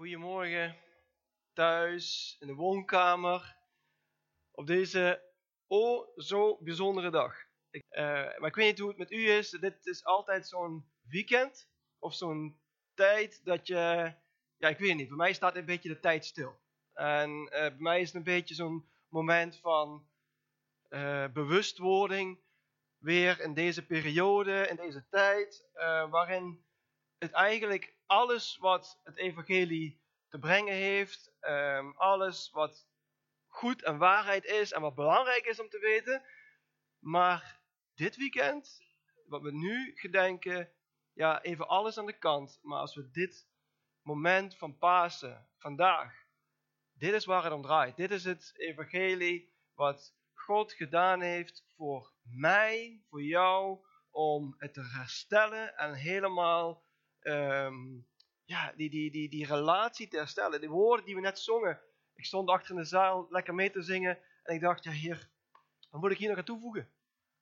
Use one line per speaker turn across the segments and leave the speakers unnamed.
Goedemorgen, thuis, in de woonkamer, op deze oh zo bijzondere dag. Ik, eh, maar ik weet niet hoe het met u is, dit is altijd zo'n weekend of zo'n tijd dat je, ja ik weet niet, bij mij staat een beetje de tijd stil. En uh, bij mij is het een beetje zo'n moment van uh, bewustwording, weer in deze periode, in deze tijd, waarin het eigenlijk alles wat het evangelie te brengen heeft, um, alles wat goed en waarheid is en wat belangrijk is om te weten. Maar dit weekend, wat we nu gedenken, ja, even alles aan de kant. Maar als we dit moment van Pasen, vandaag, dit is waar het om draait. Dit is het evangelie wat God gedaan heeft voor mij, voor jou, om het te herstellen en helemaal um, ja, die, die, die, die relatie te herstellen. De woorden die we net zongen. Ik stond achter in de zaal lekker mee te zingen. En ik dacht, ja heer, wat moet ik hier nog aan toevoegen?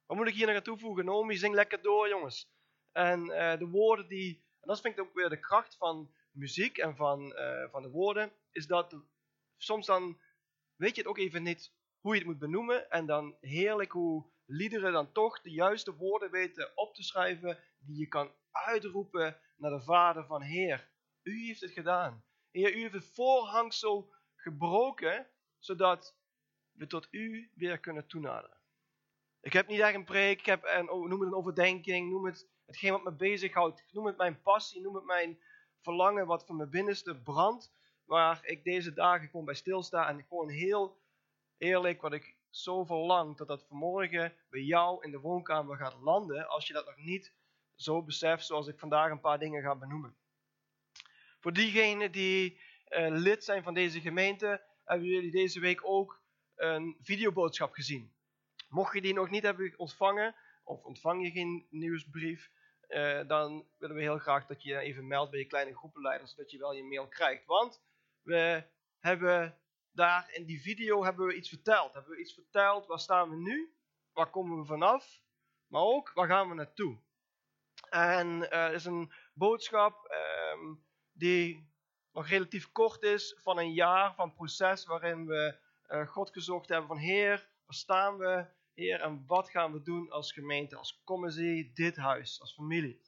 Wat moet ik hier nog aan toevoegen? Naomi, zing lekker door jongens. En uh, de woorden die, en dat vind ik ook weer de kracht van muziek en van, uh, van de woorden, is dat soms dan weet je het ook even niet hoe je het moet benoemen. En dan heerlijk hoe liederen dan toch de juiste woorden weten op te schrijven die je kan uitroepen naar de Vader van Heer. U heeft het gedaan. Heer, u heeft het voorhangsel gebroken, zodat we tot u weer kunnen toenaderen. Ik heb niet echt een preek, ik heb een, noem het een overdenking, noem het hetgeen wat me bezighoudt, noem het mijn passie, noem het mijn verlangen wat van mijn binnenste brandt, waar ik deze dagen gewoon bij stilsta en gewoon heel eerlijk wat ik zo verlang dat dat vanmorgen bij jou in de woonkamer gaat landen, als je dat nog niet zo beseft zoals ik vandaag een paar dingen ga benoemen. Voor diegenen die uh, lid zijn van deze gemeente, hebben jullie deze week ook een videoboodschap gezien. Mocht je die nog niet hebben ontvangen, of ontvang je geen nieuwsbrief, uh, dan willen we heel graag dat je even meldt bij je kleine groepenleider, zodat je wel je mail krijgt. Want we hebben daar in die video hebben we iets verteld. Hebben we iets verteld, waar staan we nu? Waar komen we vanaf? Maar ook, waar gaan we naartoe? En uh, er is een boodschap um, die nog relatief kort is, van een jaar van proces waarin we uh, God gezocht hebben van Heer, waar staan we, Heer, en wat gaan we doen als gemeente, als commissie, dit huis, als familie.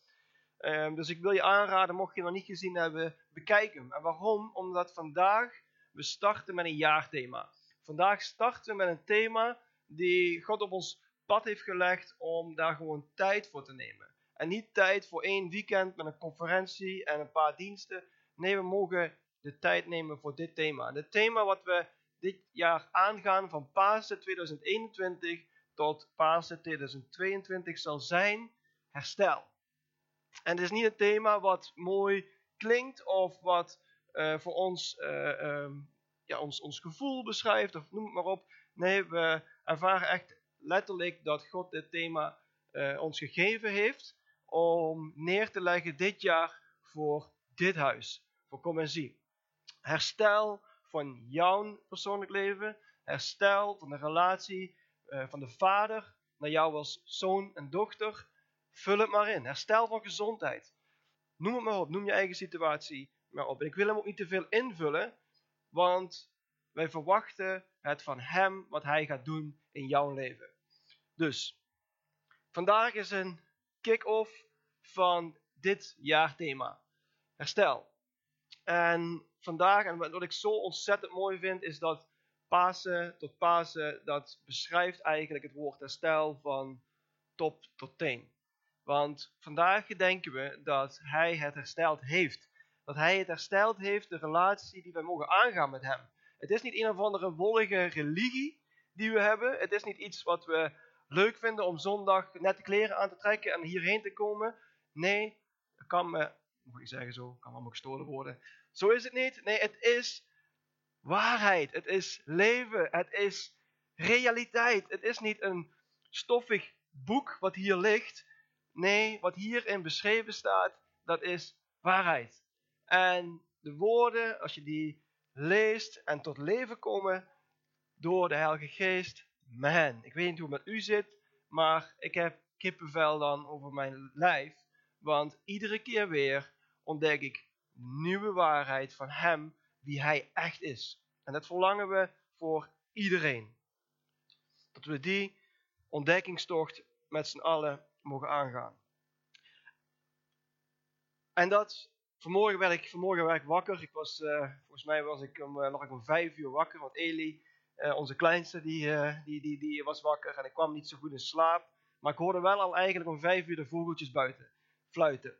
Um, dus ik wil je aanraden, mocht je nog niet gezien hebben, bekijk hem. En waarom? Omdat vandaag we starten met een jaarthema. Vandaag starten we met een thema die God op ons pad heeft gelegd om daar gewoon tijd voor te nemen. En niet tijd voor één weekend met een conferentie en een paar diensten. Nee, we mogen de tijd nemen voor dit thema. Het thema wat we dit jaar aangaan van Pasen 2021 tot Pasen 2022 zal zijn herstel. En het is niet een thema wat mooi klinkt of wat uh, voor ons, uh, um, ja, ons, ons gevoel beschrijft of noem het maar op. Nee, we ervaren echt letterlijk dat God dit thema uh, ons gegeven heeft om neer te leggen dit jaar voor dit huis, voor Kom en Zie. Herstel van jouw persoonlijk leven, herstel van de relatie van de vader naar jou als zoon en dochter. Vul het maar in. Herstel van gezondheid. Noem het maar op, noem je eigen situatie maar op. En ik wil hem ook niet te veel invullen, want wij verwachten het van hem wat hij gaat doen in jouw leven. Dus, vandaag is een kick-off van dit jaarthema. Herstel. En vandaag, en wat ik zo ontzettend mooi vind, is dat Pasen tot Pasen, dat beschrijft eigenlijk het woord herstel van top tot teen. Want vandaag gedenken we dat hij het hersteld heeft. Dat hij het hersteld heeft, de relatie die wij mogen aangaan met hem. Het is niet een of andere wollige religie die we hebben. Het is niet iets wat we leuk vinden om zondag nette kleren aan te trekken en hierheen te komen. Nee, dat kan me, moet ik zeggen zo, kan ook gestolen worden. Zo is het niet. Nee, het is waarheid. Het is leven. Het is realiteit. Het is niet een stoffig boek wat hier ligt. Nee, wat hierin beschreven staat, dat is waarheid. En de woorden, als je die leest en tot leven komen door de Heilige Geest, man, ik weet niet hoe het met u zit, maar ik heb kippenvel dan over mijn lijf. Want iedere keer weer ontdek ik nieuwe waarheid van Hem, wie Hij echt is. En dat verlangen we voor iedereen. Dat we die ontdekkingstocht met z'n allen mogen aangaan. En dat, vanmorgen werd ik, werd ik wakker. Ik was, uh, volgens mij was ik om, lag ik om vijf uur wakker, want Eli, uh, onze kleinste, die, die, die, die was wakker en ik kwam niet zo goed in slaap. Maar ik hoorde wel al eigenlijk om vijf uur de vogeltjes buiten fluiten.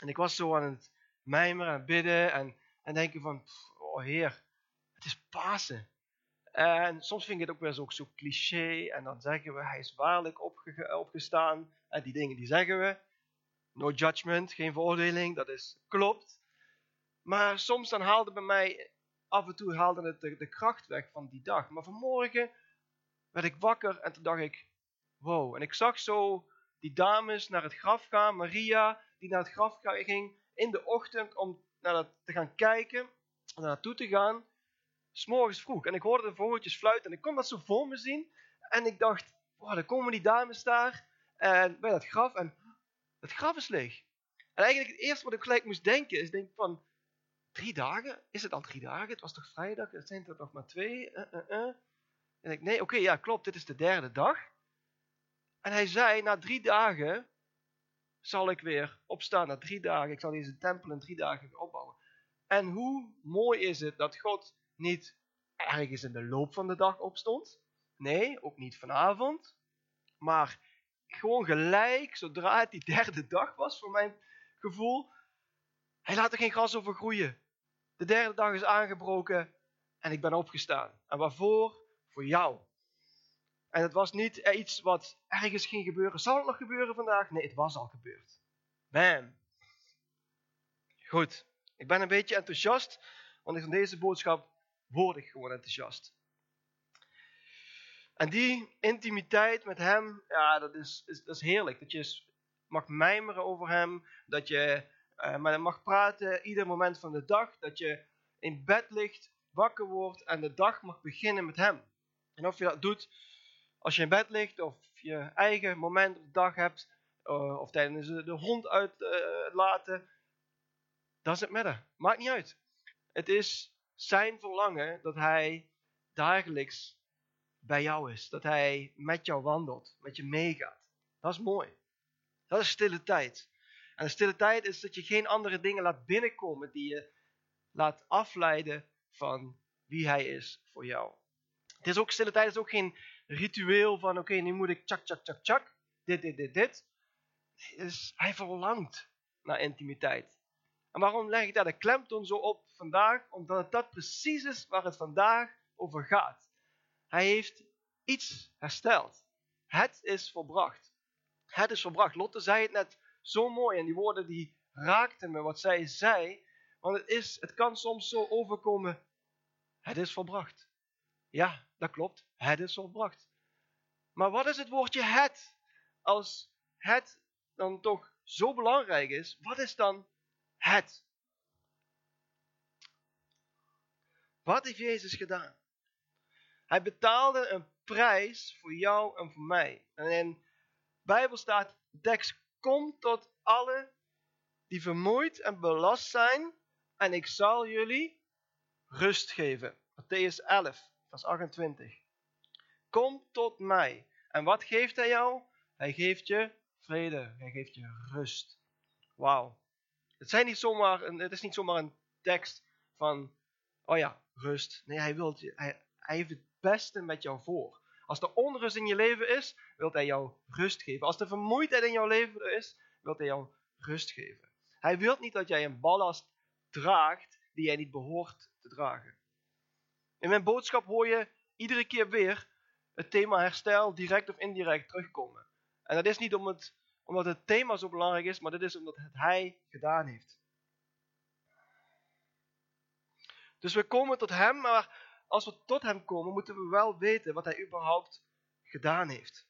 En ik was zo aan het mijmeren en bidden en, en denken van, oh heer, het is Pasen. En soms vind ik het ook wel zo, zo cliché. En dan zeggen we, hij is waarlijk opge opgestaan. En die dingen die zeggen we. No judgment, geen veroordeling, dat is klopt. Maar soms dan haalde bij mij, af en toe haalde het de, kracht weg van die dag. Maar vanmorgen werd ik wakker en toen dacht ik, wow. En ik zag zo die dames naar het graf gaan. Maria, die naar het graf ging in de ochtend om naar te gaan kijken, naar naartoe te gaan. S'morgens vroeg. En ik hoorde de vogeltjes fluiten en ik kon dat zo voor me zien. En ik dacht, wow, dan komen die dames daar en bij dat graf en het graf is leeg. En eigenlijk het eerste wat ik gelijk moest denken is denk van, drie dagen? Is het al drie dagen? Het was toch vrijdag? Het zijn er nog maar twee? Uh, uh, uh. En ik, nee, oké, ja klopt, dit is de derde dag. En hij zei, na drie dagen zal ik weer opstaan. Na drie dagen, ik zal deze tempel in drie dagen opbouwen. En hoe mooi is het dat God niet ergens in de loop van de dag opstond. Nee, ook niet vanavond. Maar gewoon gelijk, zodra het die derde dag was, voor mijn gevoel. Hij laat er geen gras over groeien. De derde dag is aangebroken en ik ben opgestaan. En waarvoor? Voor jou. En het was niet iets wat ergens ging gebeuren. Zal het nog gebeuren vandaag? Nee, het was al gebeurd. Bam. Goed. Ik ben een beetje enthousiast, want van deze boodschap word ik gewoon enthousiast. En die intimiteit met hem, ja, dat is, dat is heerlijk. Dat je mag mijmeren over hem, dat je uh, met hem mag praten ieder moment van de dag, dat je in bed ligt, wakker wordt en de dag mag beginnen met hem. En of je dat doet als je in bed ligt, of je eigen moment op de dag hebt, uh, of tijdens de hond uitlaten, uh, dat is het midden. Maakt niet uit. Het is zijn verlangen dat hij dagelijks bij jou is. Dat hij met jou wandelt, met je meegaat. Dat is mooi. Dat is stille tijd. En de stille tijd is dat je geen andere dingen laat binnenkomen die je laat afleiden van wie hij is voor jou. Het is ook stille tijd is ook geen ritueel van oké, nu moet ik tjak, tjak, tjak, tjak, dit, dit, dit, dit. Is, hij verlangt naar intimiteit. En waarom leg ik daar de klemtoon zo op vandaag? Omdat het dat precies is waar het vandaag over gaat. Hij heeft iets hersteld. Het is volbracht. Het is volbracht. Lotte zei het net zo mooi en die woorden die raakten me wat zij zei. Want het, is, het kan soms zo overkomen. Het is volbracht. Ja, dat klopt. Het is volbracht. Maar wat is het woordje het? Als het dan toch zo belangrijk is, wat is dan het. Wat heeft Jezus gedaan? Hij betaalde een prijs voor jou en voor mij. En in de Bijbel staat, de tekst, kom tot alle die vermoeid en belast zijn en ik zal jullie rust geven. Matthäus 11, vers 28. Kom tot mij. En wat geeft hij jou? Hij geeft je vrede. Hij geeft je rust. Wauw. Het, zijn niet zomaar het is niet zomaar een tekst van, oh ja, rust. Nee, hij, wilt, hij, hij heeft het beste met jou voor. Als er onrust in je leven is, wil hij jou rust geven. Als er vermoeidheid in jouw leven is, wil hij jou rust geven. Hij wil niet dat jij een ballast draagt die jij niet behoort te dragen. In mijn boodschap hoor je iedere keer weer het thema herstel, direct of indirect, terugkomen. En dat is niet om het omdat het thema zo belangrijk is, maar dit is omdat het hij gedaan heeft. Dus we komen tot hem, maar als we tot hem komen, moeten we wel weten wat hij überhaupt gedaan heeft.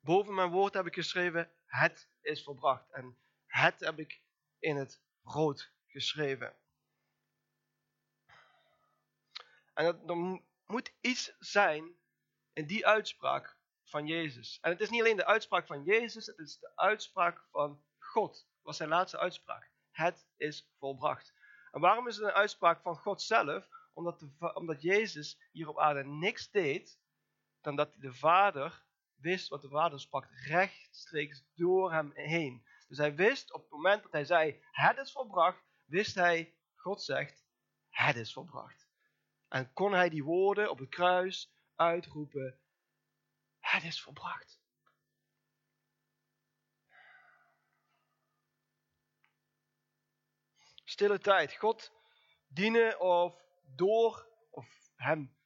Boven mijn woord heb ik geschreven, het is volbracht. En het heb ik in het rood geschreven. En er moet iets zijn in die uitspraak van Jezus. En het is niet alleen de uitspraak van Jezus, het is de uitspraak van God. was zijn laatste uitspraak. het is volbracht. En waarom is het een uitspraak van God zelf? Omdat, de, omdat Jezus hier op aarde niks deed dan dat de Vader wist wat de Vader sprak rechtstreeks door hem heen. Dus hij wist op het moment dat hij zei, het is volbracht, wist hij, God zegt, het is volbracht. En kon hij die woorden op het kruis uitroepen, het is volbracht. Stille tijd. God dienen of door of hem,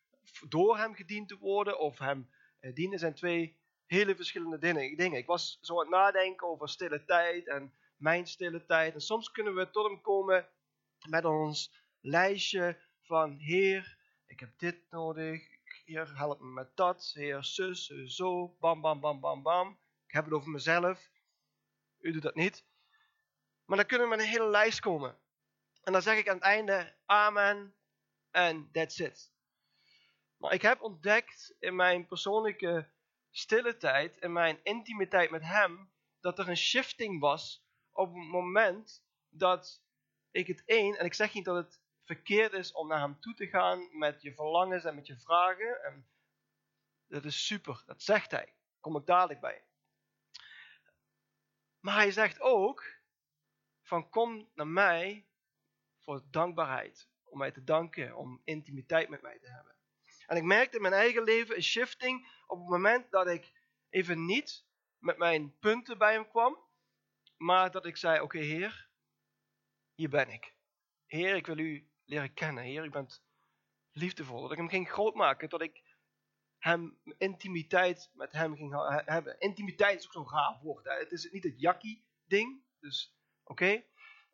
door hem gediend te worden of hem eh, dienen zijn twee hele verschillende dingen. Ik was zo aan het nadenken over stille tijd en mijn stille tijd. En soms kunnen we tot hem komen met ons lijstje van Heer, ik heb dit nodig. Heer, help me met dat. Heer, zus, zo. Bam, bam, bam, bam, bam. Ik heb het over mezelf. U doet dat niet. Maar dan kunnen we met een hele lijst komen. En dan zeg ik aan het einde amen en that's it. Maar ik heb ontdekt in mijn persoonlijke stille tijd, in mijn intimiteit met hem, dat er een shifting was op het moment dat ik het één, en ik zeg niet dat het verkeerd is om naar hem toe te gaan met je verlangens en met je vragen. En dat is super, dat zegt hij. Kom ik dadelijk bij. Maar hij zegt ook van kom naar mij voor dankbaarheid. Om mij te danken, om intimiteit met mij te hebben. En ik merkte in mijn eigen leven een shifting op het moment dat ik even niet met mijn punten bij hem kwam. Maar dat ik zei, oké heer, hier ben ik. Heer, ik wil u leren kennen. Heer, u bent liefdevol. Dat ik hem ging grootmaken. Dat ik hem intimiteit met hem ging hebben. Intimiteit is ook zo'n raar woord. Het is niet het jakkie ding. Dus oké.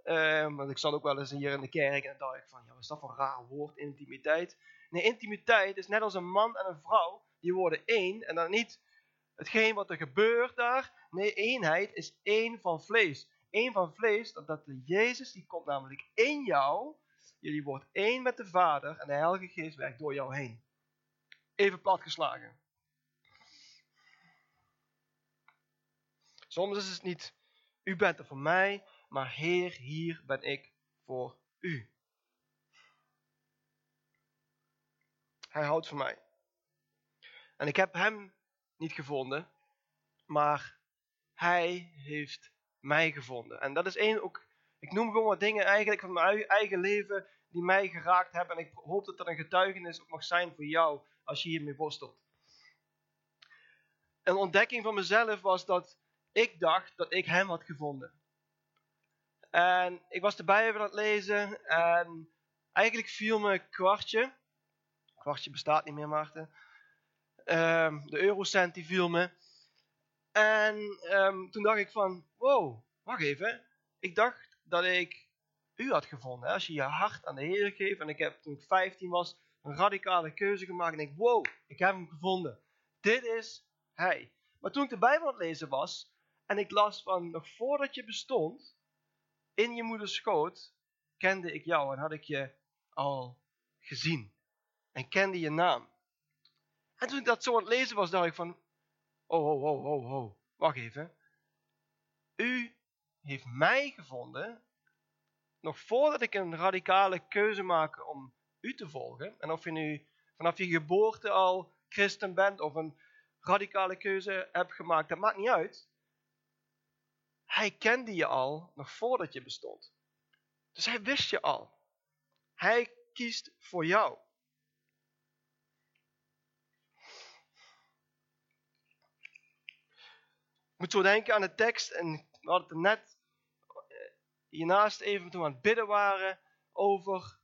Ehm, want ik zat ook wel eens hier in de kerk en dacht ik van, ja, wat is dat voor een raar woord, intimiteit? Nee, intimiteit is net als een man en een vrouw, die worden één. En dan niet hetgeen wat er gebeurt daar. Nee, eenheid is één van vlees. Eén van vlees, dat, dat de Jezus, die komt namelijk in jou. Jullie wordt één met de Vader en de Heilige Geest werkt door jou heen. Even platgeslagen. Soms is het niet, u bent er voor mij, maar Heer, hier ben ik voor u. Hij houdt van mij. En ik heb hem niet gevonden, maar hij heeft mij gevonden. En dat is één ook, ik noem gewoon wat dingen eigenlijk van mijn eigen leven die mij geraakt hebben. En ik hoop dat dat een getuigenis ook mag zijn voor jou als je hiermee worstelt. Een ontdekking van mezelf was dat ik dacht dat ik hem had gevonden. En ik was de Bijbel aan het lezen en eigenlijk viel me kwartje. Kwartje bestaat niet meer, Maarten. Um, de eurocent die viel me. En um, toen dacht ik van, wow, wacht even. Ik dacht dat ik u had gevonden. Als je je hart aan de Heer geeft. En ik heb toen ik 15 was een radicale keuze gemaakt. En ik, wow, ik heb hem gevonden. Dit is hij. Maar toen ik de Bijbel aan het lezen was. En ik las van, nog voordat je bestond in je moeders schoot kende ik jou en had ik je al gezien. En kende je naam. En toen ik dat zo aan het lezen was, dacht ik van, oh, oh, oh, oh, oh, wacht even. U heeft mij gevonden, nog voordat ik een radicale keuze maak om u te volgen. En of je nu vanaf je geboorte al christen bent of een radicale keuze hebt gemaakt, dat maakt niet uit. Hij kende je al nog voordat je bestond. Dus hij wist je al. Hij kiest voor jou. Moet zo denken aan de tekst, en we hadden het net eh, hiernaast even toen aan het bidden waren over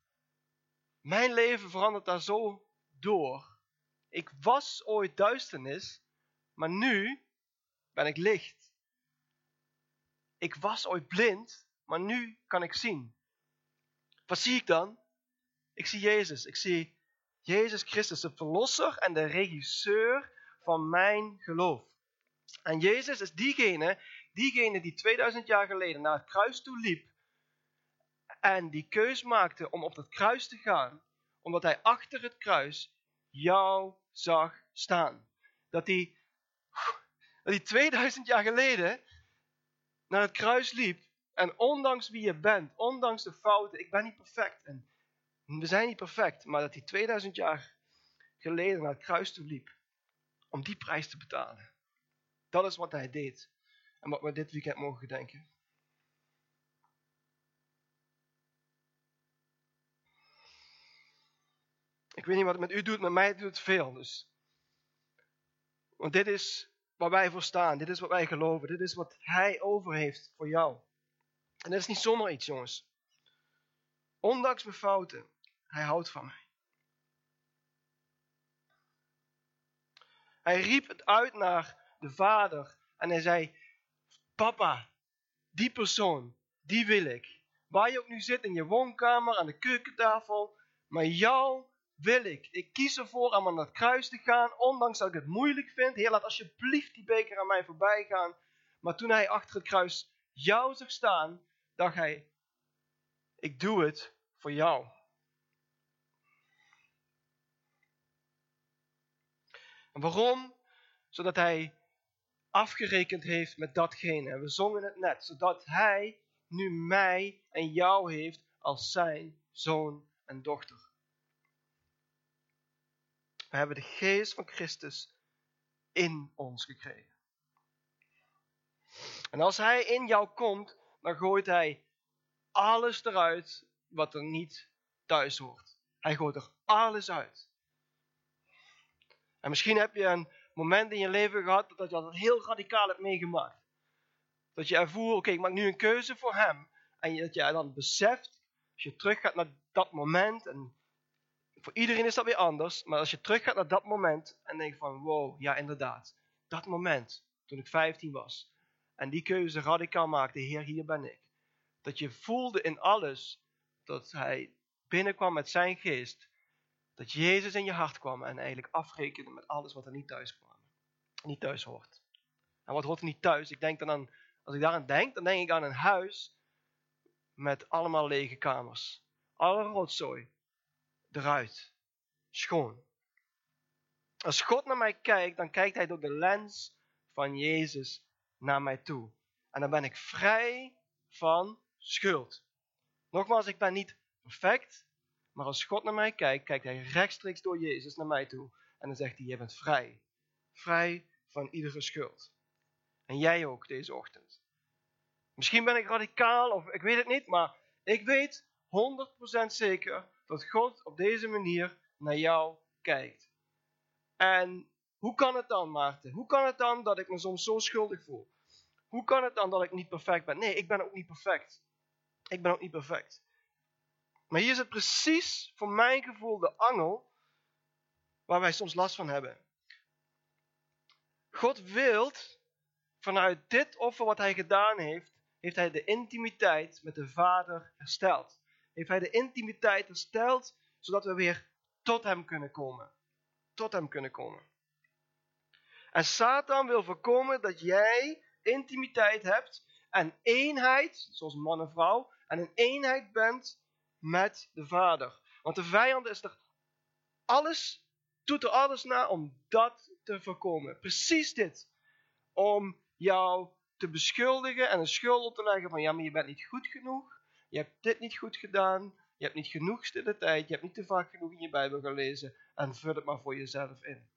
mijn leven verandert daar zo door. Ik was ooit duisternis, maar nu ben ik licht. Ik was ooit blind, maar nu kan ik zien. Wat zie ik dan? Ik zie Jezus. Ik zie Jezus Christus, de verlosser en de regisseur van mijn geloof. En Jezus is diegene, diegene die 2000 jaar geleden naar het kruis toe liep en die keus maakte om op het kruis te gaan, omdat hij achter het kruis jou zag staan. Dat hij, dat hij 2000 jaar geleden naar het kruis liep En ondanks wie je bent, ondanks de fouten, ik ben niet perfect. En we zijn niet perfect, maar dat hij 2000 jaar geleden naar het kruis toe liep. Om die prijs te betalen. Dat is wat hij deed. En wat we dit weekend mogen gedenken. Ik weet niet wat het met u doet, met mij doet het veel. Dus. Want dit is waar wij voor staan. Dit is wat wij geloven. Dit is wat hij over heeft voor jou. En dat is niet zomaar iets, jongens. Ondanks mijn fouten, hij houdt van mij. Hij riep het uit naar de vader en hij zei: Papa, die persoon, die wil ik. Waar je ook nu zit, in je woonkamer, aan de keukentafel, maar jou wil ik. Ik kies ervoor om aan het kruis te gaan, ondanks dat ik het moeilijk vind. Heer, laat alsjeblieft die beker aan mij voorbij gaan. Maar toen hij achter het kruis jou zag staan, dacht hij, ik doe het voor jou. En waarom? Zodat hij afgerekend heeft met datgene. En we zongen het net. Zodat hij nu mij en jou heeft als zijn zoon en dochter. We hebben de geest van Christus in ons gekregen. En als hij in jou komt, dan gooit hij alles eruit wat er niet thuis hoort. Hij gooit er alles uit. En misschien heb je een moment in je leven gehad dat je dat heel radicaal hebt meegemaakt. Dat je ervoer, oké, ik maak nu een keuze voor hem. En dat je dan beseft, als je teruggaat naar dat moment, en voor iedereen is dat weer anders, maar als je teruggaat naar dat moment en denkt van, wow, ja inderdaad, dat moment, toen ik 15 was, en die keuze radicaal maakte, Heer, hier ben ik. Dat je voelde in alles dat hij binnenkwam met zijn geest, dat Jezus in je hart kwam en eigenlijk afrekende met alles wat er niet thuis kwam. Niet thuis hoort. En wat hoort er niet thuis? Ik denk dan aan, als ik daaraan denk, dan denk ik aan een huis met allemaal lege kamers. Alle rotzooi eruit. Schoon. Als God naar mij kijkt, dan kijkt hij door de lens van Jezus naar mij toe. En dan ben ik vrij van schuld. Nogmaals, ik ben niet perfect, maar als God naar mij kijkt, kijkt hij rechtstreeks door Jezus naar mij toe. En dan zegt hij, je bent vrij. Vrij van iedere schuld. En jij ook deze ochtend. Misschien ben ik radicaal of ik weet het niet, maar ik weet 100% zeker dat God op deze manier naar jou kijkt. En hoe kan het dan, Maarten? Hoe kan het dan dat ik me soms zo schuldig voel? Hoe kan het dan dat ik niet perfect ben? Nee, ik ben ook niet perfect. Ik ben ook niet perfect. Maar hier zit precies voor mijn gevoel de angel waar wij soms last van hebben. God wilt vanuit dit offer wat hij gedaan heeft, heeft hij de intimiteit met de Vader hersteld. Heeft hij de intimiteit hersteld, zodat we weer tot hem kunnen komen. Tot hem kunnen komen. En Satan wil voorkomen dat jij intimiteit hebt en eenheid, zoals man en vrouw, en een eenheid bent met de Vader. Want de vijand is er alles, doet er alles naar om dat te voorkomen. Precies dit. Om jou te beschuldigen en een schuld op te leggen van ja, maar je bent niet goed genoeg. Je hebt dit niet goed gedaan. Je hebt niet genoeg stille tijd. Je hebt niet te vaak genoeg in je Bijbel gelezen. En vul het maar voor jezelf in.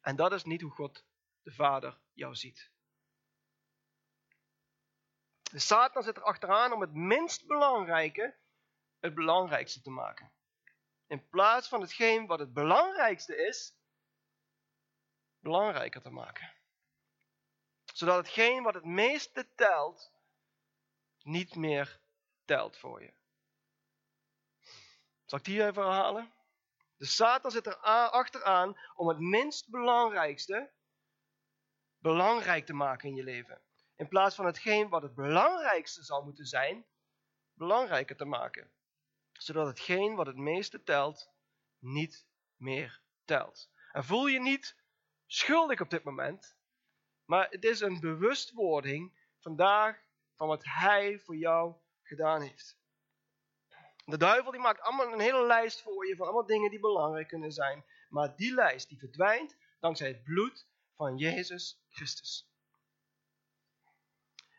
En dat is niet hoe God de Vader jou ziet. De Satan zit er achteraan om het minst belangrijke het belangrijkste te maken. In plaats van hetgeen wat het belangrijkste is, belangrijker te maken. Zodat hetgeen wat het meeste telt, niet meer telt voor je. Zal ik die even herhalen? De Satan zit er achteraan om het minst belangrijkste belangrijk te maken in je leven. In plaats van hetgeen wat het belangrijkste zou moeten zijn, belangrijker te maken. Zodat hetgeen wat het meeste telt, niet meer telt. En voel je niet schuldig op dit moment, maar het is een bewustwording vandaag van wat Hij voor jou gedaan heeft. De duivel die maakt allemaal een hele lijst voor je van allemaal dingen die belangrijk kunnen zijn. Maar die lijst die verdwijnt dankzij het bloed van Jezus Christus.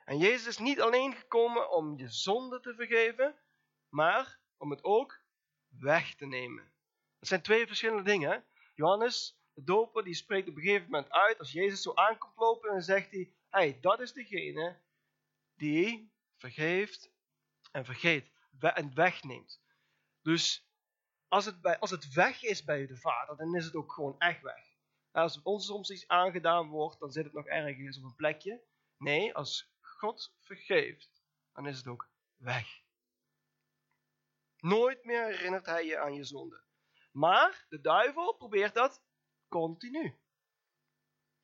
En Jezus is niet alleen gekomen om je zonde te vergeven, maar om het ook weg te nemen. Dat zijn twee verschillende dingen. Johannes, de doper, die spreekt op een gegeven moment uit, als Jezus zo aankomt lopen, en dan zegt hij, hey, dat is degene die vergeeft en vergeet en wegneemt. Dus als het, bij, als het weg is bij de Vader, dan is het ook gewoon echt weg. Als ons soms iets aangedaan wordt, dan zit het nog ergens op een plekje. Nee, als God vergeeft, dan is het ook weg. Nooit meer herinnert hij je aan je zonde. Maar de duivel probeert dat continu.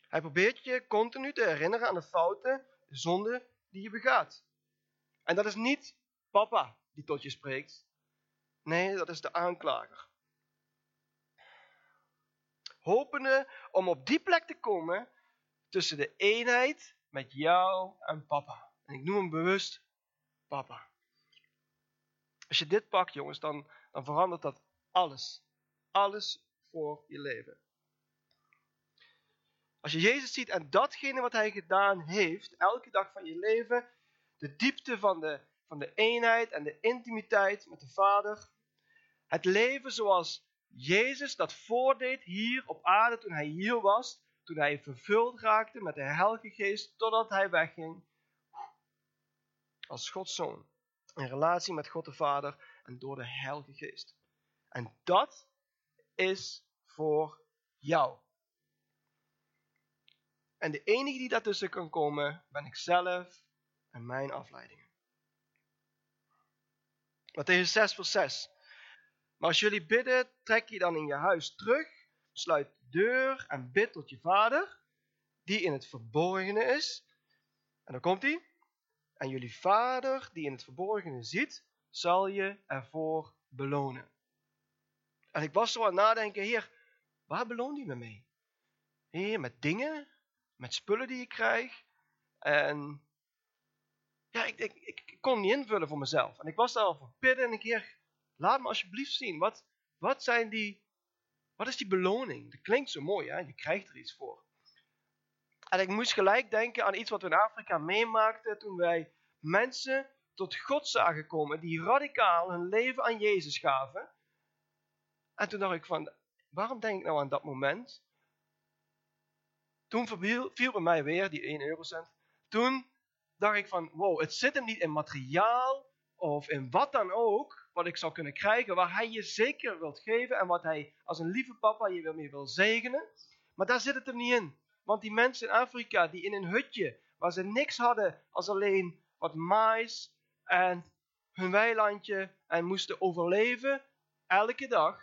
Hij probeert je continu te herinneren aan de fouten, de zonden die je begaat. En dat is niet papa die tot je spreekt. Nee, dat is de aanklager. Hopende om op die plek te komen tussen de eenheid met jou en papa. En ik noem hem bewust papa. Als je dit pakt, jongens, dan, dan verandert dat alles. Alles voor je leven. Als je Jezus ziet en datgene wat hij gedaan heeft, elke dag van je leven, de diepte van de, van de eenheid en de intimiteit met de Vader, het leven zoals Jezus dat voordeed hier op aarde toen hij hier was, toen hij vervuld raakte met de Heilige Geest totdat hij wegging als Gods Zoon. In relatie met God de Vader en door de Heilige Geest. En dat is voor jou. En de enige die daartussen kan komen, ben ik zelf en mijn afleidingen. Matthäus 6 vers 6. Maar als jullie bidden, trek je dan in je huis terug, sluit de deur en bid tot je vader, die in het verborgene is. En dan komt hij. En jullie vader, die in het verborgene ziet, zal je ervoor belonen. En ik was zo aan het nadenken, heer, waar beloont hij me mee? Heer, met dingen, met spullen die ik krijg. En ja, ik, ik, kon niet invullen voor mezelf. En ik was daar al voor bidden en ik, heer, Laat me alsjeblieft zien. Wat, wat, zijn die, wat is die beloning? Dat klinkt zo mooi, hè? je krijgt er iets voor. En ik moest gelijk denken aan iets wat we in Afrika meemaakten toen wij mensen tot God zagen komen die radicaal hun leven aan Jezus gaven. En toen dacht ik van, waarom denk ik nou aan dat moment? Toen viel bij mij weer die 1 eurocent. Toen dacht ik van, wow, het zit hem niet in materiaal of in wat dan ook, wat ik zou kunnen krijgen, waar hij je zeker wilt geven en wat hij als een lieve papa je mee wil zegenen. Maar daar zit het er niet in. Want die mensen in Afrika die in een hutje, waar ze niks hadden als alleen wat mais en hun weilandje en moesten overleven elke dag,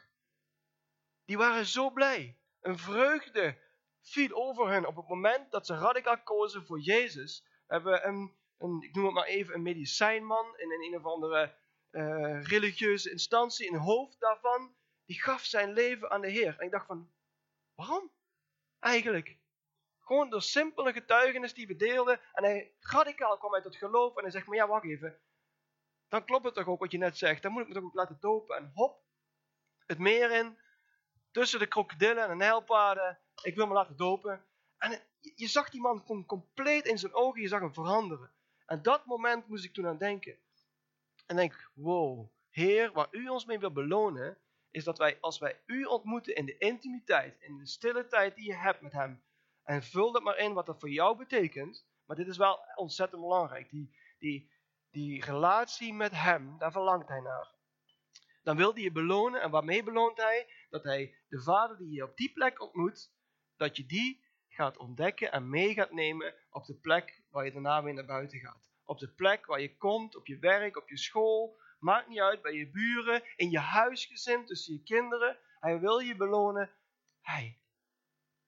die waren zo blij. Een vreugde viel over hen op het moment dat ze radicaal kozen voor Jezus. Hebben een, een ik noem het maar even, een medicijnman in een, een of andere uh, religieuze instantie, een hoofd daarvan, die gaf zijn leven aan de Heer. En ik dacht van, waarom? Eigenlijk. Gewoon door simpele getuigenis die we deelden. En hij radicaal kwam uit het geloof. En hij zegt, maar ja, wacht even. Dan klopt het toch ook wat je net zegt. Dan moet ik me toch ook laten dopen. En hop, het meer in. Tussen de krokodillen en de nijlpaarden. Ik wil me laten dopen. En je zag die man compleet in zijn ogen. Je zag hem veranderen. En dat moment moest ik toen aan denken. En denk, wow, Heer, waar u ons mee wil belonen, is dat wij, als wij u ontmoeten in de intimiteit, in de stille tijd die je hebt met hem, en vul dat maar in wat dat voor jou betekent, maar dit is wel ontzettend belangrijk, die, die, die relatie met hem, daar verlangt hij naar. Dan wil hij je belonen, en waarmee beloont hij? Dat hij de vader die je op die plek ontmoet, dat je die gaat ontdekken en mee gaat nemen op de plek waar je daarna weer naar buiten gaat op de plek waar je komt, op je werk, op je school. Maakt niet uit, bij je buren, in je huisgezin, tussen je kinderen. Hij wil je belonen. Hey,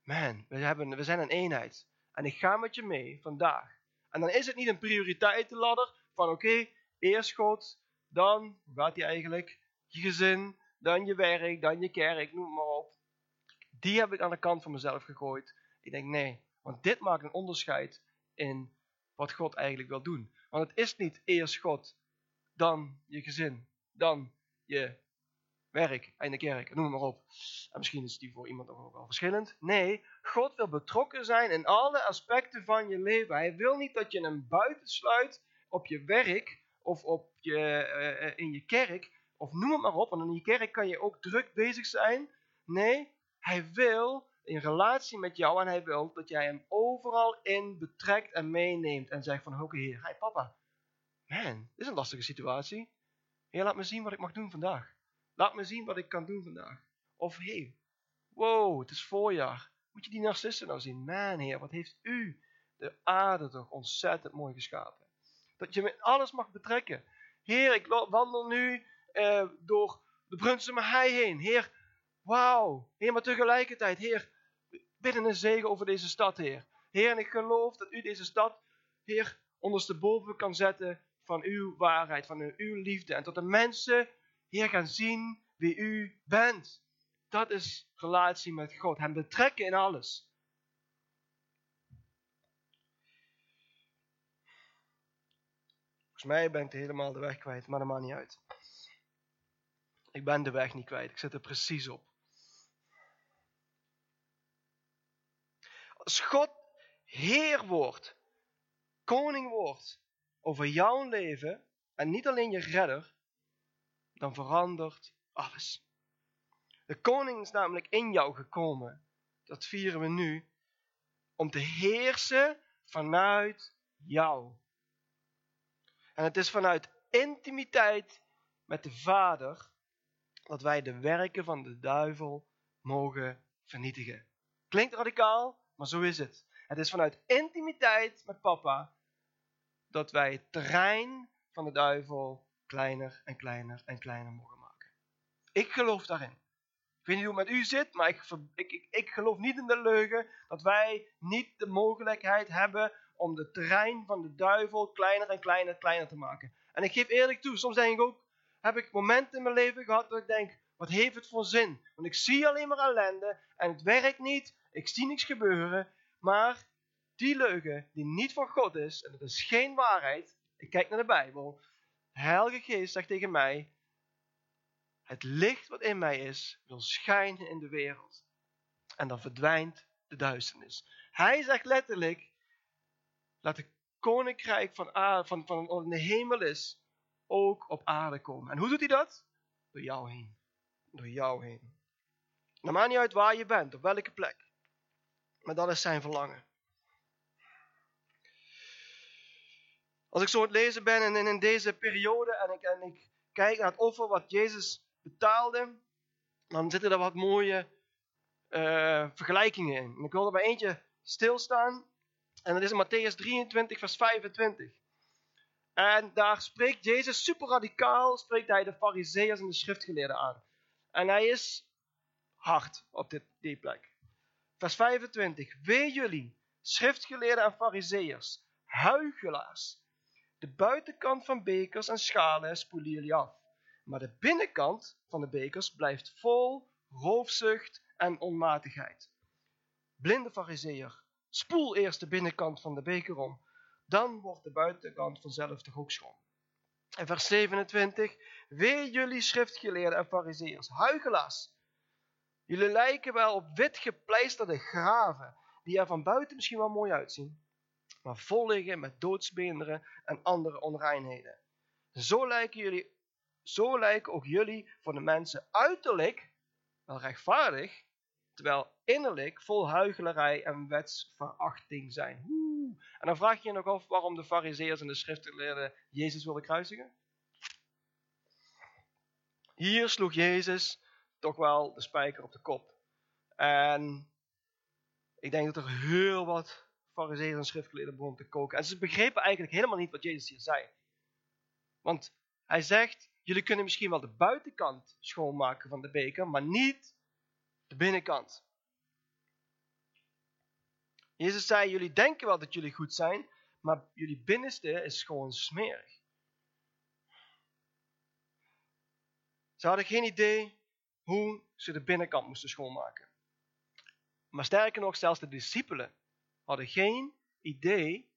man, we, hebben, we zijn een eenheid. En ik ga met je mee vandaag. En dan is het niet een prioriteitenladder van oké, eerst God, dan, hoe gaat die eigenlijk? Je gezin, dan je werk, dan je kerk, noem maar op. Die heb ik aan de kant van mezelf gegooid. Ik denk nee, want dit maakt een onderscheid in wat God eigenlijk wil doen. Want het is niet eerst God, dan je gezin, dan je werk en de kerk, noem maar op. En misschien is die voor iemand ook wel verschillend. Nee, God wil betrokken zijn in alle aspecten van je leven. Hij wil niet dat je hem buitensluit op je werk of op je, eh, eh, in je kerk, of noem het maar op, want in je kerk kan je ook druk bezig zijn. Nee, hij wil in relatie met jou en hij wil dat jij hem overal in betrekt en meeneemt en zegt van, oké heer, hey papa, man, dit is een lastige situatie. Heer, laat me zien wat ik mag doen vandaag. Laat me zien wat ik kan doen vandaag. Of hey, wow, het is voorjaar. Moet je die narcissen nou zien? Man, heer, wat heeft u de aarde toch ontzettend mooi geschapen. Dat je met alles mag betrekken. Heer, ik wandel nu eh, door de Brunsum Hei heen. Heer, wauw. Heer, maar tegelijkertijd, Heer, bidden een zegen over deze stad, Heer. Heer, en ik geloof dat u deze stad, Heer, ondersteboven kan zetten van uw waarheid, van uw liefde. En tot de mensen, Heer, gaan zien wie u bent. Dat is relatie met God. Hem betrekken in alles. Volgens mij ben ik helemaal de weg kwijt, maar dat maakt niet uit. Ik ben de weg niet kwijt. Ik zit er precies op. Als God Heer wordt, koning wordt over jouw leven en niet alleen je redder, dan verandert alles. De koning is namelijk in jou gekomen. Dat vieren we nu. Om te heersen vanuit jou. En het is vanuit intimiteit met de Vader dat wij de werken van de duivel mogen vernietigen. Klinkt radicaal, maar zo is het. Het is vanuit intimiteit met papa dat wij het terrein van de duivel kleiner en kleiner en kleiner mogen maken. Ik geloof daarin. Ik weet niet hoe het met u zit, maar ik, ik, ik, geloof niet in de leugen dat wij niet de mogelijkheid hebben om de terrein van de duivel kleiner en kleiner en kleiner te maken. En ik geef eerlijk toe, soms denk ik ook, heb ik momenten in mijn leven gehad dat ik denk, wat heeft het voor zin? Want ik zie alleen maar ellende en het werkt niet, ik zie niks gebeuren, maar die leugen die niet van God is, en het is geen waarheid, ik kijk naar de Bijbel, de Heilige Geest zegt tegen mij, het licht wat in mij is, wil schijnen in de wereld. En dan verdwijnt de duisternis. Hij zegt letterlijk, laat de koninkrijk van, aarde, van, van de hemel is, ook op aarde komen. En hoe doet hij dat? Door jou heen. Door jou heen. Nou maakt niet uit waar je bent, op welke plek. Maar dat is zijn verlangen. Als ik zo aan het lezen ben en in deze periode en ik, en ik kijk naar het offer wat Jezus betaalde, dan zitten er wat mooie uh, vergelijkingen in. Ik wil er bij eentje stilstaan. En dat is in Matthäus 23, vers 25. En daar spreekt Jezus super radicaal, spreekt hij de fariseeërs en de schriftgeleerden aan. En hij is hard op dit, die plek. Vers 25. Wee jullie, schriftgeleerden en fariseeërs, huigelaars. De buitenkant van bekers en schalen spoelen jullie af. Maar de binnenkant van de bekers blijft vol roofzucht en onmatigheid. Blinde fariseer, spoel eerst de binnenkant van de beker om dan wordt de buitenkant vanzelf toch ook schoon. En vers 27, wee jullie schriftgeleerden en fariseërs, huigelaars. Jullie lijken wel op wit gepleisterde graven, die er van buiten misschien wel mooi uitzien, maar vol liggen met doodsbeenderen en andere onreinheden. Zo lijken, jullie, zo lijken ook jullie voor de mensen uiterlijk wel rechtvaardig, terwijl innerlijk vol huichelarij en wetsverachting zijn. En dan vraag je je nog af waarom de fariseërs en de schriftgeleerden Jezus wilden kruisigen. Hier sloeg Jezus toch wel de spijker op de kop. En ik denk dat er heel wat fariseërs en schriftgeleerden begonnen te koken. En ze begrepen eigenlijk helemaal niet wat Jezus hier zei. Want hij zegt, jullie kunnen misschien wel de buitenkant schoonmaken van de beker, maar niet de binnenkant. Jezus zei, jullie denken wel dat jullie goed zijn, maar jullie binnenste is gewoon smerig. Ze hadden geen idee hoe ze de binnenkant moesten schoonmaken. Maar sterker nog, zelfs de discipelen hadden geen idee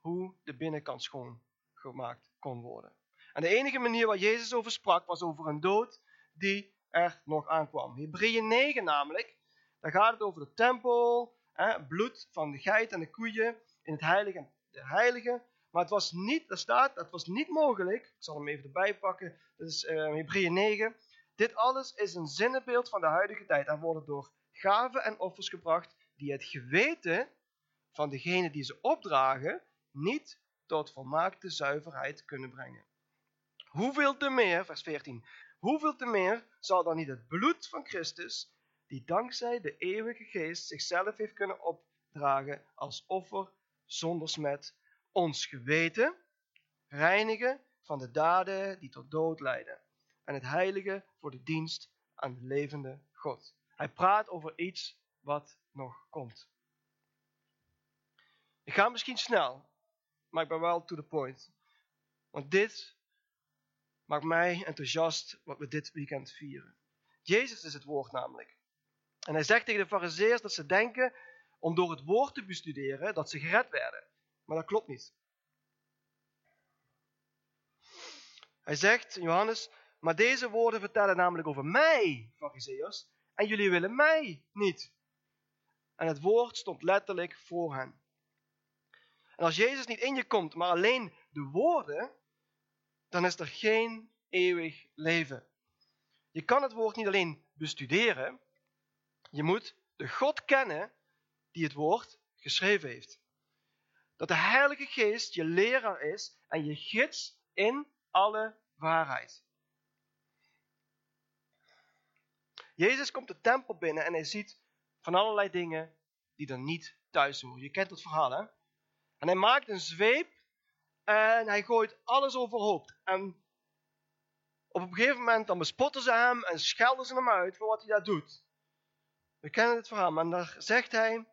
hoe de binnenkant schoongemaakt kon worden. En de enige manier waar Jezus over sprak, was over een dood die er nog aankwam. Hebreeën 9 namelijk, daar gaat het over de tempel, bloed van de geit en de koeien in het heilige de heilige. Maar het was niet, er staat, het was niet mogelijk, ik zal hem even erbij pakken, dat is uh, Hebreeën 9. Dit alles is een zinnebeeld van de huidige tijd en worden door gaven en offers gebracht die het geweten van degene die ze opdragen niet tot volmaakte zuiverheid kunnen brengen. Hoeveel te meer, vers 14, hoeveel te meer zal dan niet het bloed van Christus, die dankzij de eeuwige geest zichzelf heeft kunnen opdragen als offer zonder smet, ons geweten reinigen van de daden die tot dood leiden en het heilige voor de dienst aan de levende God. Hij praat over iets wat nog komt. Ik ga misschien snel, maar ik ben wel to the point. Want dit maakt mij enthousiast wat we dit weekend vieren. Jezus is het woord namelijk. En hij zegt tegen de fariseërs dat ze denken om door het woord te bestuderen dat ze gered werden. Maar dat klopt niet. Hij zegt, Johannes, maar deze woorden vertellen namelijk over mij, fariseërs, en jullie willen mij niet. En het woord stond letterlijk voor hen. En als Jezus niet in je komt, maar alleen de woorden, dan is er geen eeuwig leven. Je kan het woord niet alleen bestuderen, je moet de God kennen die het woord geschreven heeft. Dat de Heilige Geest je leraar is en je gids in alle waarheid. Jezus komt de tempel binnen en hij ziet van allerlei dingen die er niet thuis horen. Je kent het verhaal, hè? En hij maakt een zweep en hij gooit alles overhoop. En op een gegeven moment dan bespotten ze hem en schelden ze hem uit voor wat hij daar doet. We kennen het verhaal, maar dan zegt hij: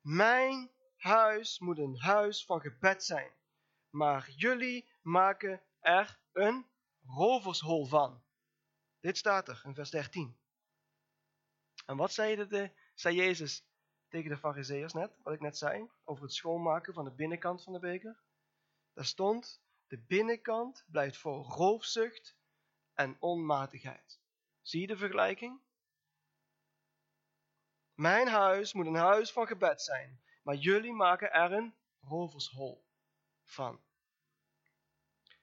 Mijn huis moet een huis van gebed zijn, maar jullie maken er een rovershol van. Dit staat er in vers 13. En wat zei, de, zei Jezus tegen de fariseërs net, wat ik net zei, over het schoonmaken van de binnenkant van de beker? Daar stond, de binnenkant blijft voor roofzucht en onmatigheid. Zie je de vergelijking? Mijn huis moet een huis van gebed zijn, maar jullie maken er een rovershol van.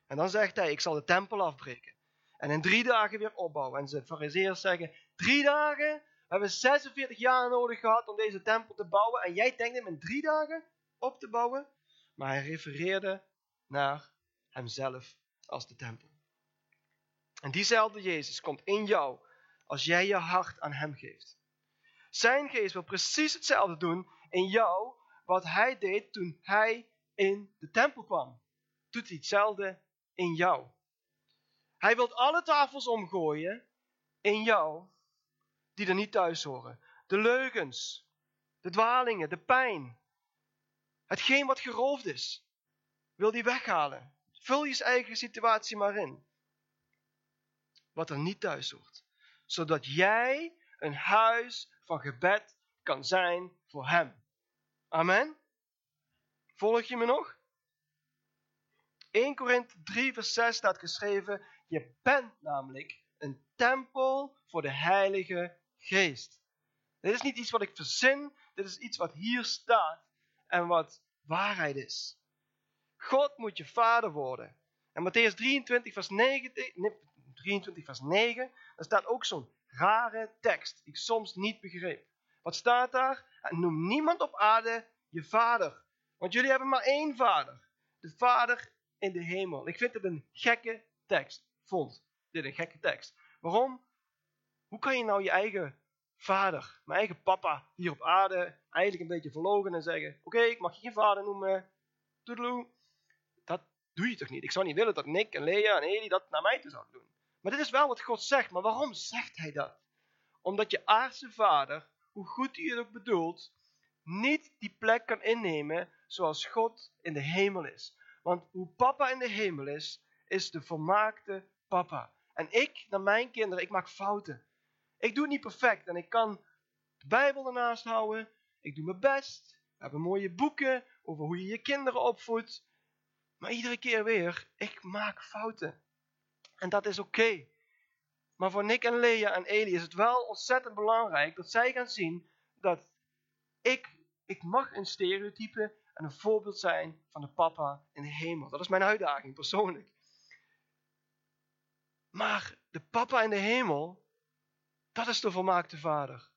En dan zegt hij, ik zal de tempel afbreken en in drie dagen weer opbouwen. En de fariseërs zeggen, drie dagen? We hebben 46 jaar nodig gehad om deze tempel te bouwen en jij denkt hem in drie dagen op te bouwen? Maar hij refereerde naar hemzelf als de tempel. En diezelfde Jezus komt in jou als jij je hart aan hem geeft. Zijn geest wil precies hetzelfde doen in jou wat hij deed toen hij in de tempel kwam. Doet hij hetzelfde in jou. Hij wil alle tafels omgooien in jou die er niet thuis horen. De leugens, de dwalingen, de pijn. Hetgeen wat geroofd is, wil hij weghalen. Vul je eigen situatie maar in. Wat er niet thuis hoort. Zodat jij een huis van gebed kan zijn voor hem. Amen. Volg je me nog? 1 Korinthe 3 vers 6 staat geschreven, je bent namelijk een tempel voor de Heilige Geest. Dit is niet iets wat ik verzin, dit is iets wat hier staat en wat waarheid is. God moet je vader worden. En Matthäus 23 vers 9, 23 vers 9, daar staat ook zo'n rare tekst die ik soms niet begreep. Wat staat daar? Noem niemand op aarde je vader. Want jullie hebben maar één vader. De vader in de hemel. Ik vind het een gekke tekst. Vond dit een gekke tekst. Waarom? Hoe kan je nou je eigen vader, mijn eigen papa hier op aarde eigenlijk een beetje verlogen en zeggen: Oké, ik mag je geen vader noemen. Toedeloe. Dat doe je toch niet? Ik zou niet willen dat Nick en Lea en Eli dat naar mij toe zouden doen. Maar dit is wel wat God zegt. Maar waarom zegt hij dat? Omdat je aardse vader, hoe goed hij het ook bedoelt, niet die plek kan innemen zoals God in de hemel is. Want hoe papa in de hemel is, is de volmaakte papa. En ik, naar mijn kinderen, ik maak fouten. Ik doe het niet perfect en ik kan de Bijbel ernaast houden. Ik doe mijn best. We hebben mooie boeken over hoe je je kinderen opvoedt. Maar iedere keer weer, ik maak fouten. En dat is oké. Maar voor Nick en Lea en Eli is het wel ontzettend belangrijk dat zij gaan zien dat ik, ik mag een stereotype en een voorbeeld zijn van de papa in de hemel. Dat is mijn uitdaging persoonlijk. Maar de papa in de hemel, dat is de volmaakte vader.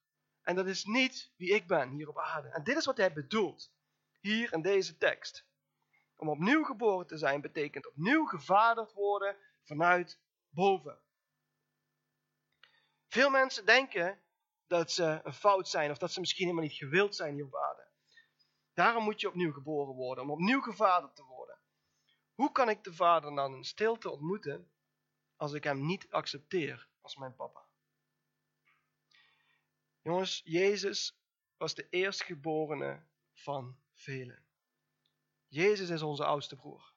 En dat is niet wie ik ben hier op aarde. En dit is wat hij bedoelt, hier in deze tekst. Om opnieuw geboren te zijn betekent opnieuw gevaderd worden vanuit boven. Veel mensen denken dat ze een fout zijn of dat ze misschien helemaal niet gewild zijn hier op aarde. Daarom moet je opnieuw geboren worden, om opnieuw gevaderd te worden. Hoe kan ik de vader dan in stilte ontmoeten als ik hem niet accepteer als mijn papa? Jongens, Jezus was de eerstgeborene van velen. Jezus is onze oudste broer.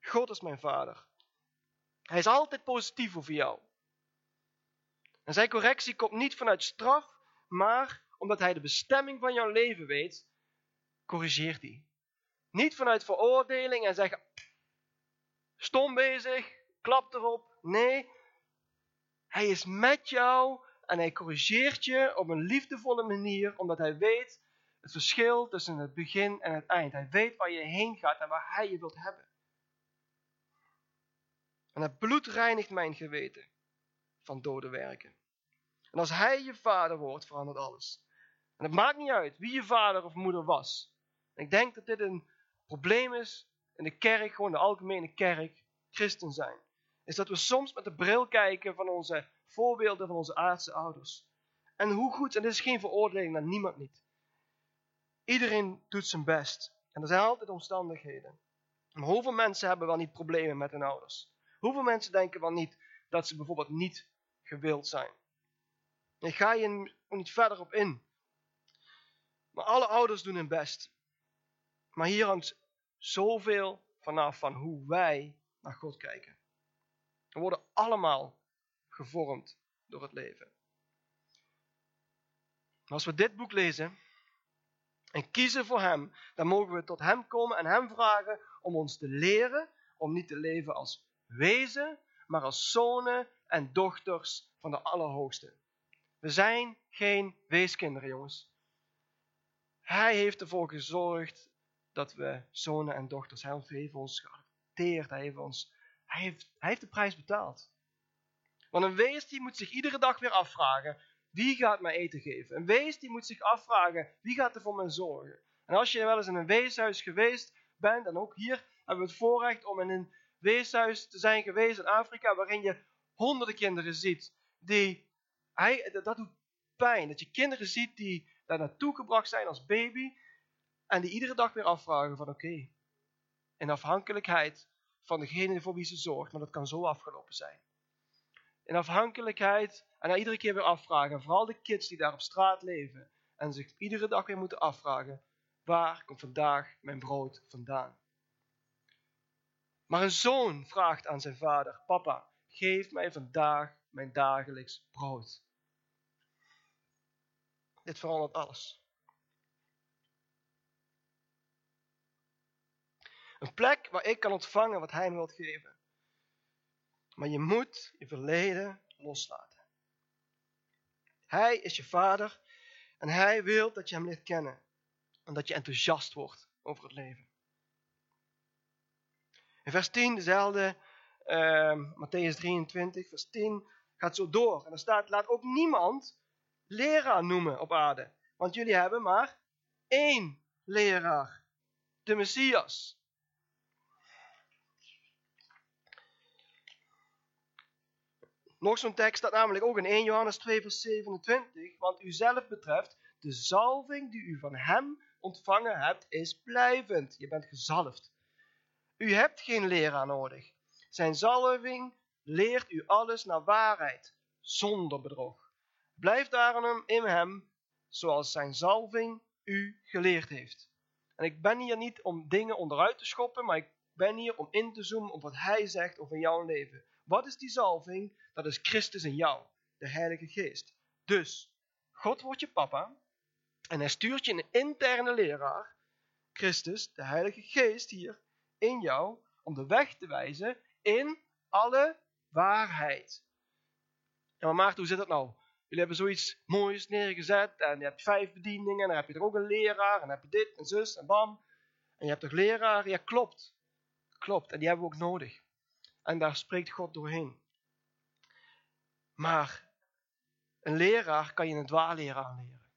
God is mijn vader. Hij is altijd positief over jou. En zijn correctie komt niet vanuit straf, maar omdat hij de bestemming van jouw leven weet, corrigeert hij. Niet vanuit veroordeling en zeggen, stom bezig, klap erop. Nee, hij is met jou en hij corrigeert je op een liefdevolle manier, omdat hij weet het verschil tussen het begin en het eind. Hij weet waar je heen gaat en waar hij je wilt hebben. En het bloed reinigt mijn geweten van dode werken. En als hij je vader wordt, verandert alles. En het maakt niet uit wie je vader of moeder was. ik denk dat dit een probleem is in de kerk, gewoon de algemene kerk, christen zijn. Is dat we soms met de bril kijken van onze voorbeelden van onze aardse ouders. En hoe goed, en dit is geen veroordeling naar niemand niet. Iedereen doet zijn best. En er zijn altijd omstandigheden. Maar hoeveel mensen hebben wel niet problemen met hun ouders? Hoeveel mensen denken wel niet dat ze bijvoorbeeld niet gewild zijn? Ik ga je niet verder op in. Maar alle ouders doen hun best. Maar hier hangt zoveel vanaf van hoe wij naar God kijken. We worden allemaal gevormd door het leven. als we dit boek lezen en kiezen voor Hem, dan mogen we tot Hem komen en Hem vragen om ons te leren om niet te leven als wezen, maar als zonen en dochters van de Allerhoogste. We zijn geen weeskinderen, jongens. Hij heeft ervoor gezorgd dat we zonen en dochters, hij heeft ons geadopteerd, hij heeft, ons, hij heeft, hij heeft de prijs betaald. Want een wees die moet zich iedere dag weer afvragen, wie gaat mij eten geven? Een wees die moet zich afvragen, wie gaat er voor mij zorgen? En als je wel eens in een weeshuis geweest bent, en ook hier hebben we het voorrecht om in een weeshuis te zijn geweest in Afrika, waarin je honderden kinderen ziet, die, hij, dat doet pijn, dat je kinderen ziet die daar naartoe gebracht zijn als baby, en die iedere dag weer afvragen van oké, in afhankelijkheid van degene voor wie ze zorgt, maar dat kan zo afgelopen zijn in afhankelijkheid en dan iedere keer weer afvragen. Vooral de kids die daar op straat leven en zich iedere dag weer moeten afvragen, waar komt vandaag mijn brood vandaan? Maar een zoon vraagt aan zijn vader, papa, geef mij vandaag mijn dagelijks brood. Dit verandert alles. Een plek waar ik kan ontvangen wat hij me wilt geven. Maar je moet je verleden loslaten. Hij is je vader en hij wil dat je hem leert kennen. En dat je enthousiast wordt over het leven. In vers 10, dezelfde uh, Matthäus 23, vers 10, gaat zo door. En er staat, laat ook niemand leraar noemen op aarde. Want jullie hebben maar één leraar, de Messias. Nog zo'n tekst staat namelijk ook in 1 Johannes 2 vers 27. Want u zelf betreft, de zalving die u van hem ontvangen hebt, is blijvend. Je bent gezalfd. U hebt geen leraar nodig. Zijn zalving leert u alles naar waarheid, zonder bedrog. Blijf daarom in hem, zoals zijn zalving u geleerd heeft. En ik ben hier niet om dingen onderuit te schoppen, maar ik ben hier om in te zoomen op wat hij zegt over jouw leven. Wat is die zalving? Dat is Christus in jou, de Heilige Geest. Dus, God wordt je papa en hij stuurt je een interne leraar, Christus, de Heilige Geest hier, in jou, om de weg te wijzen in alle waarheid. Ja, maar Maarten, hoe zit dat nou? Jullie hebben zoiets moois neergezet en je hebt vijf bedieningen en dan heb je er ook een leraar en dan heb je dit en zus en bam. En je hebt toch leraar? Ja, klopt. Klopt, en die hebben we ook nodig. En daar spreekt God doorheen. Maar een leraar kan je een dwaalleraar aanleren.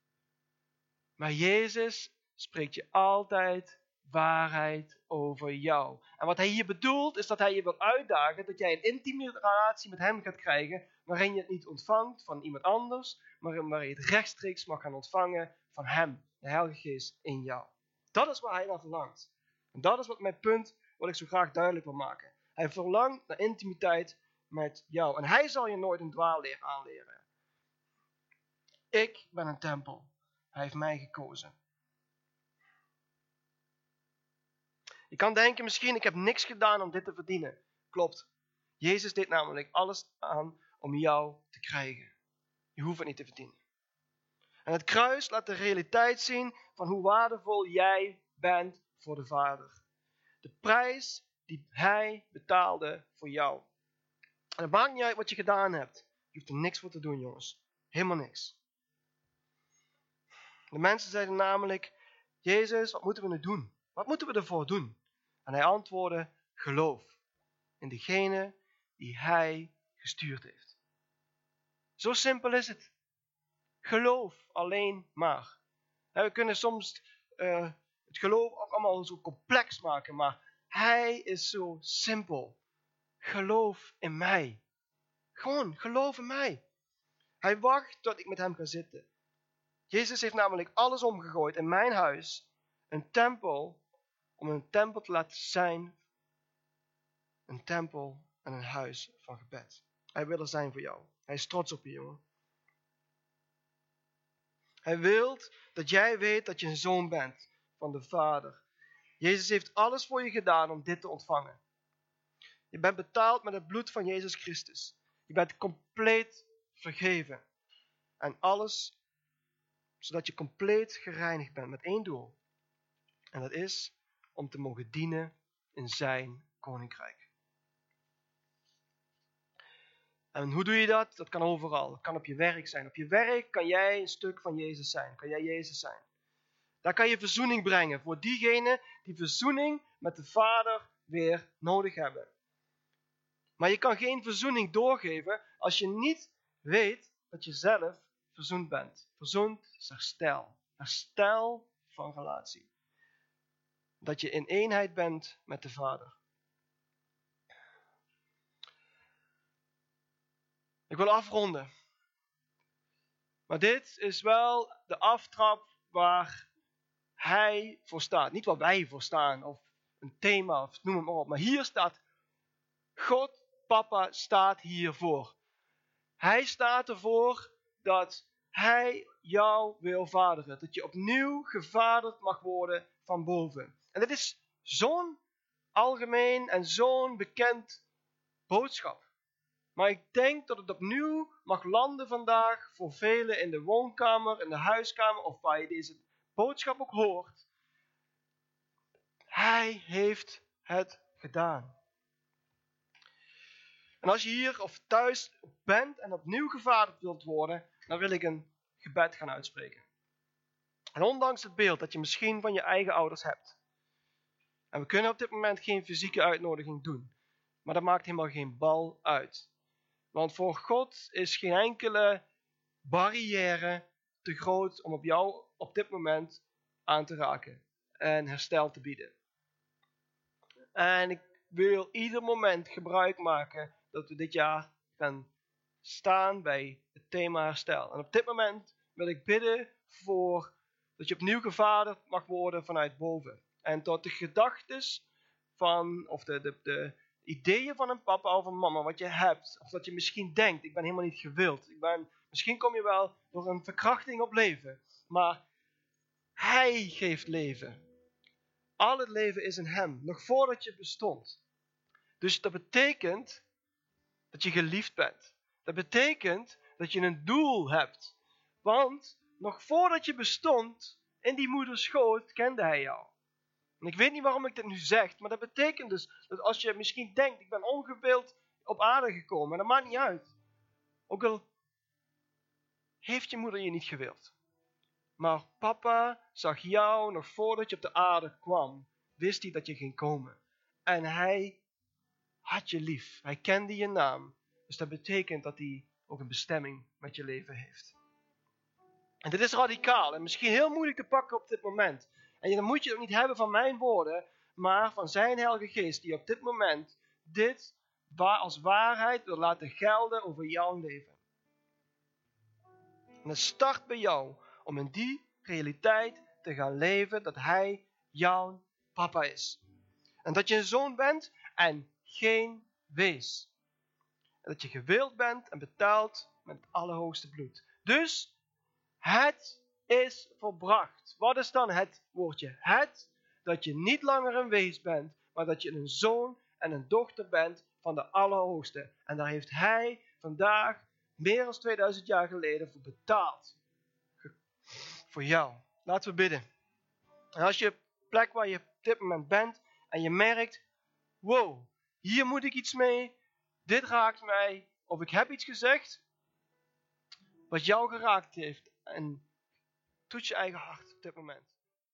Maar Jezus spreekt je altijd waarheid over jou. En wat hij hier bedoelt is dat hij je wil uitdagen dat jij een intieme relatie met hem gaat krijgen, waarin je het niet ontvangt van iemand anders, maar waarin je het rechtstreeks mag gaan ontvangen van hem, de Heilige Geest in jou. Dat is waar hij naar verlangt. En dat is wat mijn punt, wat ik zo graag duidelijk wil maken. Hij verlangt naar intimiteit met jou. En hij zal je nooit een dwaalleer aanleren. Ik ben een tempel. Hij heeft mij gekozen. Je kan denken misschien, ik heb niks gedaan om dit te verdienen. Klopt. Jezus deed namelijk alles aan om jou te krijgen. Je hoeft het niet te verdienen. En het kruis laat de realiteit zien van hoe waardevol jij bent voor de Vader. De prijs die Hij betaalde voor jou. En het maakt niet uit wat je gedaan hebt. Je hoeft er niks voor te doen, jongens. Helemaal niks. De mensen zeiden namelijk, Jezus, wat moeten we nu doen? Wat moeten we ervoor doen? En hij antwoordde, geloof in degene die hij gestuurd heeft. Zo simpel is het. Geloof alleen maar. we kunnen soms uh, het geloof ook allemaal zo complex maken, maar hij is zo simpel. Geloof in mij. Gewoon, geloof in mij. Hij wacht tot ik met hem ga zitten. Jezus heeft namelijk alles omgegooid in mijn huis. Een tempel, om een tempel te laten zijn. Een tempel en een huis van gebed. Hij wil er zijn voor jou. Hij is trots op je, jongen. Hij wil dat jij weet dat je een zoon bent van de Vader. Jezus heeft alles voor je gedaan om dit te ontvangen. Je bent betaald met het bloed van Jezus Christus. Je bent compleet vergeven. En alles zodat je compleet gereinigd bent met één doel. En dat is om te mogen dienen in zijn koninkrijk. En hoe doe je dat? Dat kan overal. Dat kan op je werk zijn. Op je werk kan jij een stuk van Jezus zijn. Kan jij Jezus zijn. Daar kan je verzoening brengen voor diegenen die verzoening met de Vader weer nodig hebben. Maar je kan geen verzoening doorgeven als je niet weet dat je zelf verzoend bent. Verzoend is herstel. Herstel van relatie. Dat je in eenheid bent met de Vader. Ik wil afronden. Maar dit is wel de aftrap waar hij voor staat. Niet waar wij voor staan of een thema of noem het maar op. Maar hier staat God, papa, staat hiervoor. Hij staat ervoor dat hij jou wil vaderen. Dat je opnieuw gevaderd mag worden van boven. En dit is zo'n algemeen en zo'n bekend boodschap. Maar ik denk dat het opnieuw mag landen vandaag voor velen in de woonkamer, in de huiskamer of waar je deze boodschap ook hoort. Hij heeft het gedaan. En als je hier of thuis bent en opnieuw gevaderd wilt worden, dan wil ik een gebed gaan uitspreken. En ondanks het beeld dat je misschien van je eigen ouders hebt. En we kunnen op dit moment geen fysieke uitnodiging doen. Maar dat maakt helemaal geen bal uit. Want voor God is geen enkele barrière te groot om op jou op dit moment aan te raken en herstel te bieden. En ik wil ieder moment gebruik maken dat we dit jaar gaan staan bij het thema herstel. En op dit moment wil ik bidden voor dat je opnieuw gevaderd mag worden vanuit boven. En tot de gedachten van, of de, de, de ideeën van een papa of een mama, wat je hebt, of dat je misschien denkt, ik ben helemaal niet gewild. Ik ben, misschien kom je wel door een verkrachting op leven, maar hij geeft leven. Al het leven is in hem, nog voordat je bestond. Dus dat betekent dat je geliefd bent. Dat betekent dat je een doel hebt. Want nog voordat je bestond, in die moeders schoot, kende hij jou. En ik weet niet waarom ik dit nu zeg, maar dat betekent dus dat als je misschien denkt, ik ben ongewild op aarde gekomen, dat maakt niet uit. Ook al heeft je moeder je niet gewild. Maar papa zag jou nog voordat je op de aarde kwam. Wist hij dat je ging komen. En hij had je lief. Hij kende je naam. Dus dat betekent dat hij ook een bestemming met je leven heeft. En dit is radicaal en misschien heel moeilijk te pakken op dit moment. En dan moet je het niet hebben van mijn woorden, maar van zijn Heilige Geest, die op dit moment dit als waarheid wil laten gelden over jouw leven. En het start bij jou om in die realiteit te gaan leven dat Hij jouw papa is. En dat je een zoon bent en geen wees. En dat je gewild bent en betaald met het allerhoogste bloed. Dus het is volbracht. Wat is dan het woordje het? Dat je niet langer een wees bent, maar dat je een zoon en een dochter bent van de Allerhoogste. En daar heeft Hij vandaag, meer dan 2000 jaar geleden, voor betaald. Voor jou. Laten we bidden. En als je plek waar je op dit moment bent en je merkt, wow, hier moet ik iets mee, dit raakt mij, of ik heb iets gezegd wat jou geraakt heeft. En toets je eigen hart op dit moment.